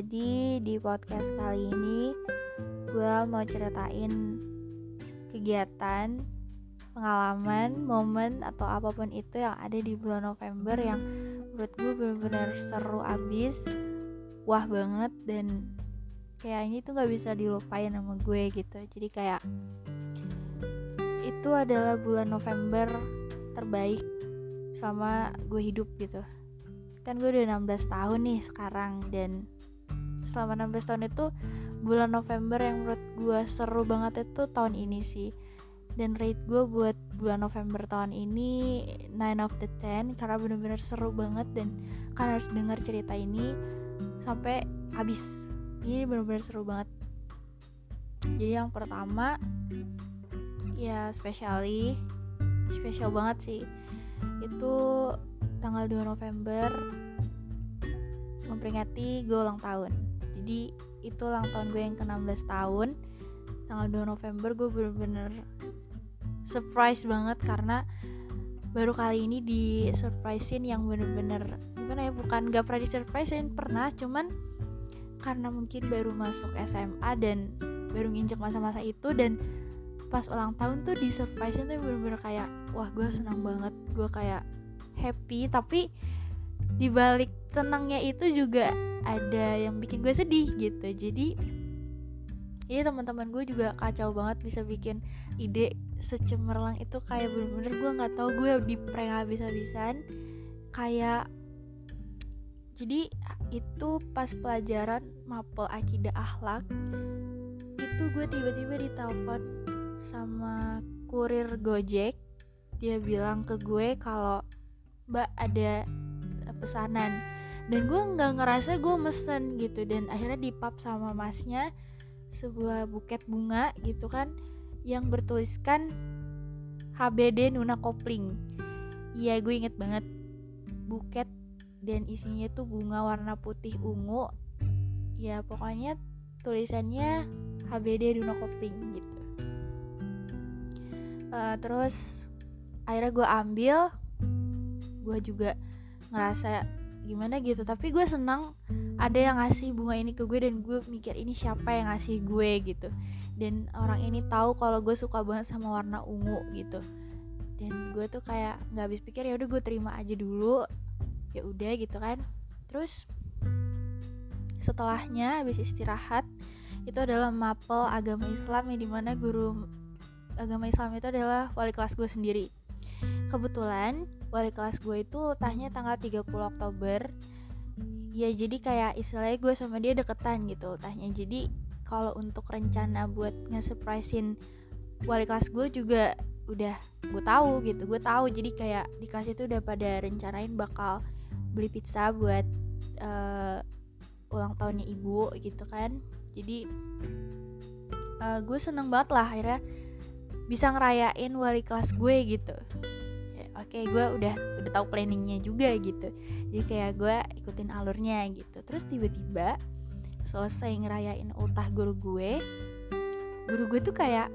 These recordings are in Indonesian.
Jadi di podcast kali ini gue mau ceritain kegiatan, pengalaman, momen atau apa pun itu yang ada di bulan November yang menurut gue bener-bener seru abis, wah banget dan kayaknya itu nggak bisa dilupain sama gue gitu. Jadi kayak itu adalah bulan November terbaik selama gue hidup gitu kan gue udah 16 tahun nih sekarang dan selama 16 tahun itu bulan November yang menurut gue seru banget itu tahun ini sih. Dan rate gue buat bulan November tahun ini 9 of the 10 karena bener-bener seru banget dan kalian harus dengar cerita ini sampai habis. Ini bener-bener seru banget. Jadi yang pertama ya spesiali spesial banget sih. Itu tanggal 2 November memperingati gue ulang tahun jadi itu ulang tahun gue yang ke-16 tahun tanggal 2 November gue bener-bener surprise banget karena baru kali ini di surprisein yang bener-bener gimana ya bukan gak pernah di surprisein pernah cuman karena mungkin baru masuk SMA dan baru nginjek masa-masa itu dan pas ulang tahun tuh di surprisein tuh bener-bener kayak wah gue senang banget gue kayak happy. Tapi di balik senangnya itu juga ada yang bikin gue sedih gitu. Jadi ini teman-teman gue juga kacau banget bisa bikin ide secemerlang itu. Kayak bener-bener gue nggak tahu gue di prank habis-habisan. Kayak jadi itu pas pelajaran mapel akidah akhlak itu gue tiba-tiba ditelepon sama kurir gojek. Dia bilang ke gue kalau mbak ada pesanan dan gue nggak ngerasa gue mesen gitu. Dan akhirnya dipap sama masnya sebuah buket bunga gitu kan yang bertuliskan HBD Nuna Kopling. Iya gue inget banget buket dan isinya tuh bunga warna putih ungu. Ya pokoknya tulisannya HBD Nuna Kopling gitu. Uh, terus akhirnya gue ambil. Gue juga ngerasa gimana gitu. Tapi gue senang ada yang ngasih bunga ini ke gue dan gue mikir ini siapa yang ngasih gue gitu. Dan orang ini tahu kalau gue suka banget sama warna ungu gitu. Dan gue tuh kayak nggak habis pikir ya udah gue terima aja dulu. Ya udah gitu kan. Terus setelahnya habis istirahat itu adalah mapel agama Islam yang di mana guru agama Islam itu adalah wali kelas gue sendiri. Kebetulan wali kelas gue itu ultahnya tanggal 30 Oktober. Ya jadi kayak istilahnya gue sama dia deketan gitu ultahnya jadi kalau untuk rencana buat nge-surprisein wali kelas gue juga udah gue tahu gitu gue tahu. Jadi kayak di kelas itu udah pada rencanain bakal beli pizza buat uh, ulang tahunnya ibu gitu kan. Jadi uh, gue seneng banget lah akhirnya bisa ngerayain wali kelas gue gitu oke okay, gue udah udah tahu planningnya juga gitu. Jadi kayak gue ikutin alurnya gitu. Terus tiba-tiba selesai ngerayain ultah guru gue guru gue tuh kayak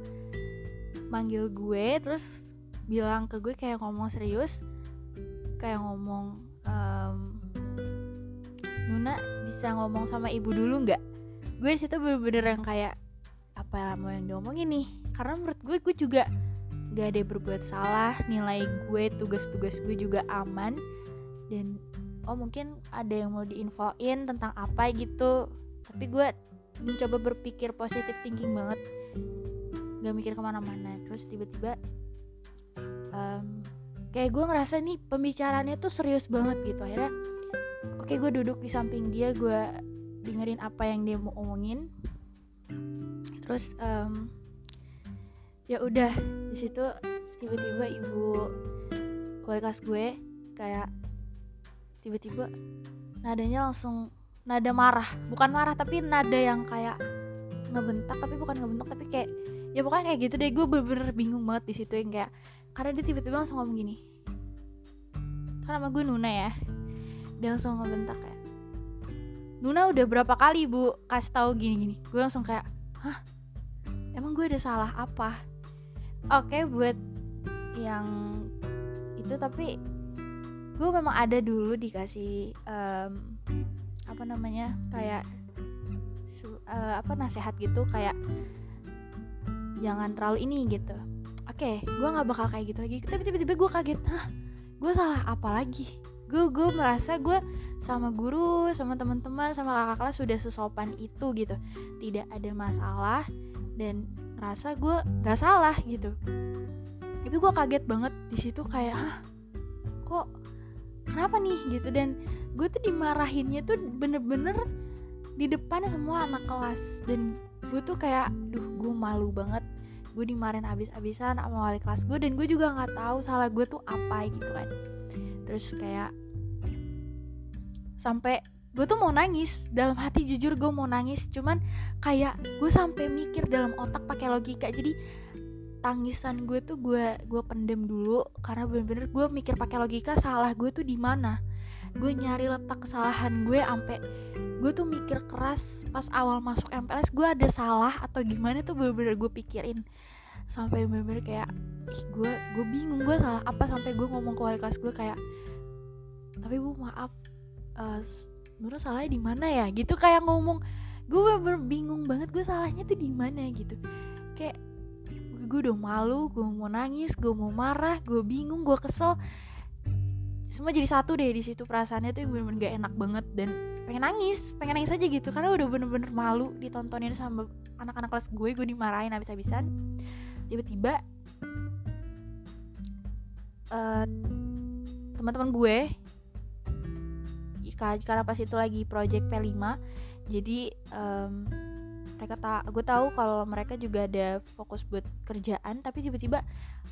manggil gue terus bilang ke gue kayak ngomong serius kayak ngomong um, Nuna bisa ngomong sama ibu dulu nggak? Gue situ bener-bener yang kayak apa mau yang diomongin nih? Karena menurut gue gue juga gak ada berbuat salah nilai gue tugas-tugas gue juga aman. Dan oh mungkin ada yang mau diinfoin tentang apa gitu. Tapi gue mencoba berpikir positif thinking banget. Gak mikir ke mana-mana. Terus tiba-tiba um, kayak gue ngerasa nih pembicaraannya tuh serius banget gitu. Akhirnya oke okay, gue duduk di samping dia gue dengerin apa yang dia mau omongin. Terus um, ya udah di situ tiba-tiba ibu wali kelas gue kayak tiba-tiba nadanya langsung nada marah. Bukan marah tapi nada yang kayak ngebentak tapi bukan ngebentak tapi kayak ya pokoknya kayak gitu deh. Gue bener-bener bingung banget di situ yang kayak karena dia tiba-tiba langsung ngomong gini. Kan nama gue Nuna ya. Dia langsung ngebentak kayak Nuna udah berapa kali bu? Kasih tahu gini-gini. Gue langsung kayak hah? Emang gue ada salah apa oke okay, buat yang itu tapi gue memang ada dulu dikasih um, apa namanya kayak uh, apa nasehat gitu kayak jangan terlalu ini gitu. Oke okay, gue nggak bakal kayak gitu lagi. Tapi tiba-tiba gue kaget hah gue salah apa lagi? Gue gue merasa gue sama guru sama teman-teman sama kakak kelas sudah sesopan itu gitu. Tidak ada masalah dan ngerasa gue gak salah gitu. Tapi gue kaget banget di situ kayak hah? Kok kenapa nih? Gitu. Dan gue tuh dimarahinnya tuh bener-bener di depan semua anak kelas. Dan gue tuh kayak duh gue malu banget. Gue dimarahin abis-abisan sama wali kelas gue dan gue juga nggak tahu salah gue tuh apa gitu kan. Terus kayak sampai gue tuh mau nangis. Dalam hati jujur gue mau nangis. Cuman kayak gue sampai mikir dalam otak pakai logika. Jadi tangisan gue tuh gue gue pendem dulu. Karena bener-bener gue mikir pakai logika salah gue tuh di mana? Gue nyari letak kesalahan gue ampe gue tuh mikir keras pas awal masuk MPLS gue ada salah atau gimana tuh bener-bener gue pikirin. Sampai bener-bener kayak ih gue gue bingung gue salah apa. Sampai gue ngomong ke wali kelas gue kayak tapi bu maaf uh, Nurul salahnya di mana ya? Gitu kayak ngomong gue bener, bingung banget gue salahnya tuh di mana? Gitu. Kayak gue udah malu gue mau nangis gue mau marah gue bingung gue kesel. Semua jadi satu deh di situ perasaannya tuh yang bener-bener gak enak banget dan pengen nangis pengen nangis aja gitu karena udah bener-bener malu ditontonin sama anak-anak kelas gue gue dimarahin habis-habisan. Tiba-tiba uh, teman-teman gue karena pas itu lagi project P5 jadi um, mereka tak gue tahu kalau mereka juga ada fokus buat kerjaan tapi tiba-tiba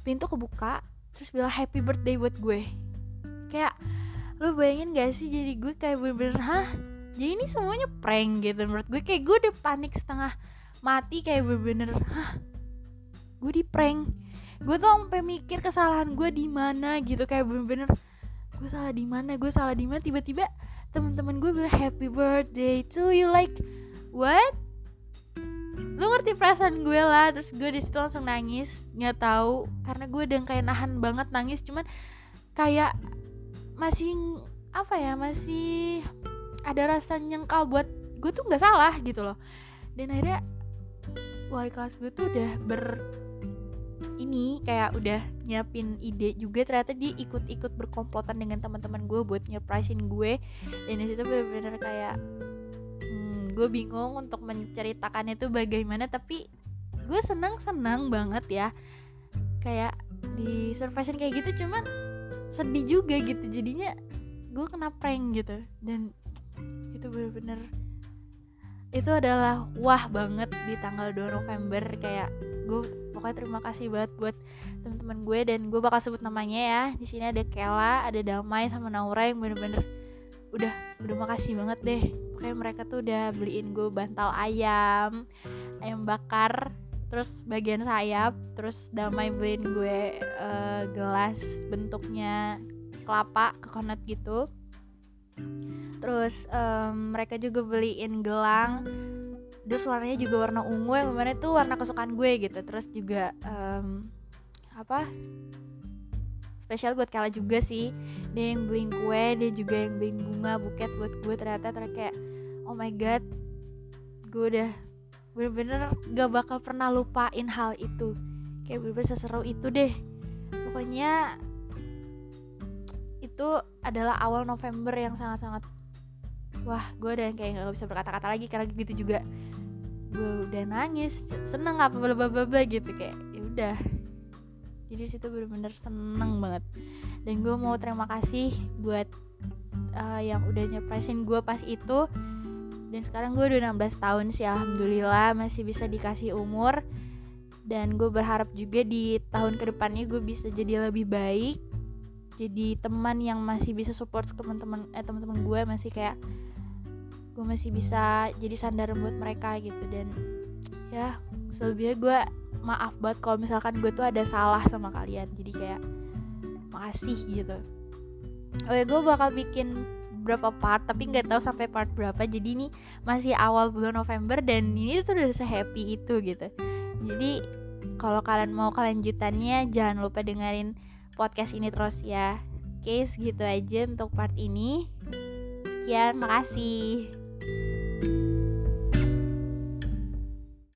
pintu kebuka terus bilang happy birthday buat gue. Kayak lu bayangin gak sih jadi gue kayak bener-bener hah? Jadi ini semuanya prank gitu menurut gue. Kayak gue udah panik setengah mati kayak bener-bener hah? Gue di prank. Gue tuh sampai mikir kesalahan gue di mana gitu kayak bener-bener gue salah di mana? Gue salah di mana? Tiba-tiba teman-teman gue bilang happy birthday to you. Like what? Lu ngerti perasaan gue lah. Terus gue di situ langsung nangis. Nggak tahu karena gue udah kayak nahan banget nangis. Cuman kayak masih apa ya masih ada rasa nyengkal buat gue tuh nggak salah gitu loh. Dan akhirnya wali kelas gue tuh udah ber ini kayak udah nyiapin ide juga ternyata dia ikut-ikut berkomplotan dengan teman-teman gue buat nyerprisein gue. Dan itu bener-bener kayak hmm, gue bingung untuk menceritakan itu bagaimana tapi gue senang senang banget ya. Kayak di surprisein kayak gitu cuman sedih juga gitu. Jadinya gue kena prank gitu. Dan itu bener-bener itu adalah wah banget di tanggal 2 November kayak gue pokoknya terima kasih banget buat teman-teman gue dan gue bakal sebut namanya ya. Di sini ada Kela ada Damai sama Naura yang bener-bener udah udah makasih banget deh. Pokoknya mereka tuh udah beliin gue bantal ayam ayam bakar terus bagian sayap terus Damai beliin gue uh, gelas bentuknya kelapa coconut gitu terus um, mereka juga beliin gelang. Terus warnanya juga warna ungu yang mana itu warna kesukaan gue gitu. Terus juga um, apa? Spesial buat Kala juga sih. Dia yang beliin kue dia juga yang beliin bunga buket buat gue ternyata. Ternyata kayak oh my god gue udah bener-bener gak bakal pernah lupain hal itu. Kayak bener-bener seseru itu deh. Pokoknya itu adalah awal November yang sangat-sangat wah gue udah kayak gak bisa berkata-kata lagi karena gitu juga. Gue udah nangis seneng apa bla bla bla gitu kayak ya udah. Jadi situ bener-bener seneng banget. Dan gue mau terima kasih buat uh, yang udah nyepresin gue pas itu. Dan sekarang gue udah 16 tahun sih alhamdulillah masih bisa dikasih umur. Dan gue berharap juga di tahun ke depannya gue bisa jadi lebih baik jadi teman yang masih bisa support teman-teman eh teman-teman gue masih kayak gue masih bisa jadi sandaran buat mereka gitu. Dan ya selebihnya gue maaf banget kalau misalkan gue tuh ada salah sama kalian. Jadi kayak makasih gitu. Oh ya gue bakal bikin berapa part tapi nggak tahu sampai part berapa. Jadi ini masih awal bulan November dan ini tuh udah sehappy itu gitu. Jadi kalau kalian mau kelanjutannya jangan lupa dengerin podcast ini terus ya. Oke segitu aja untuk part ini. Sekian makasih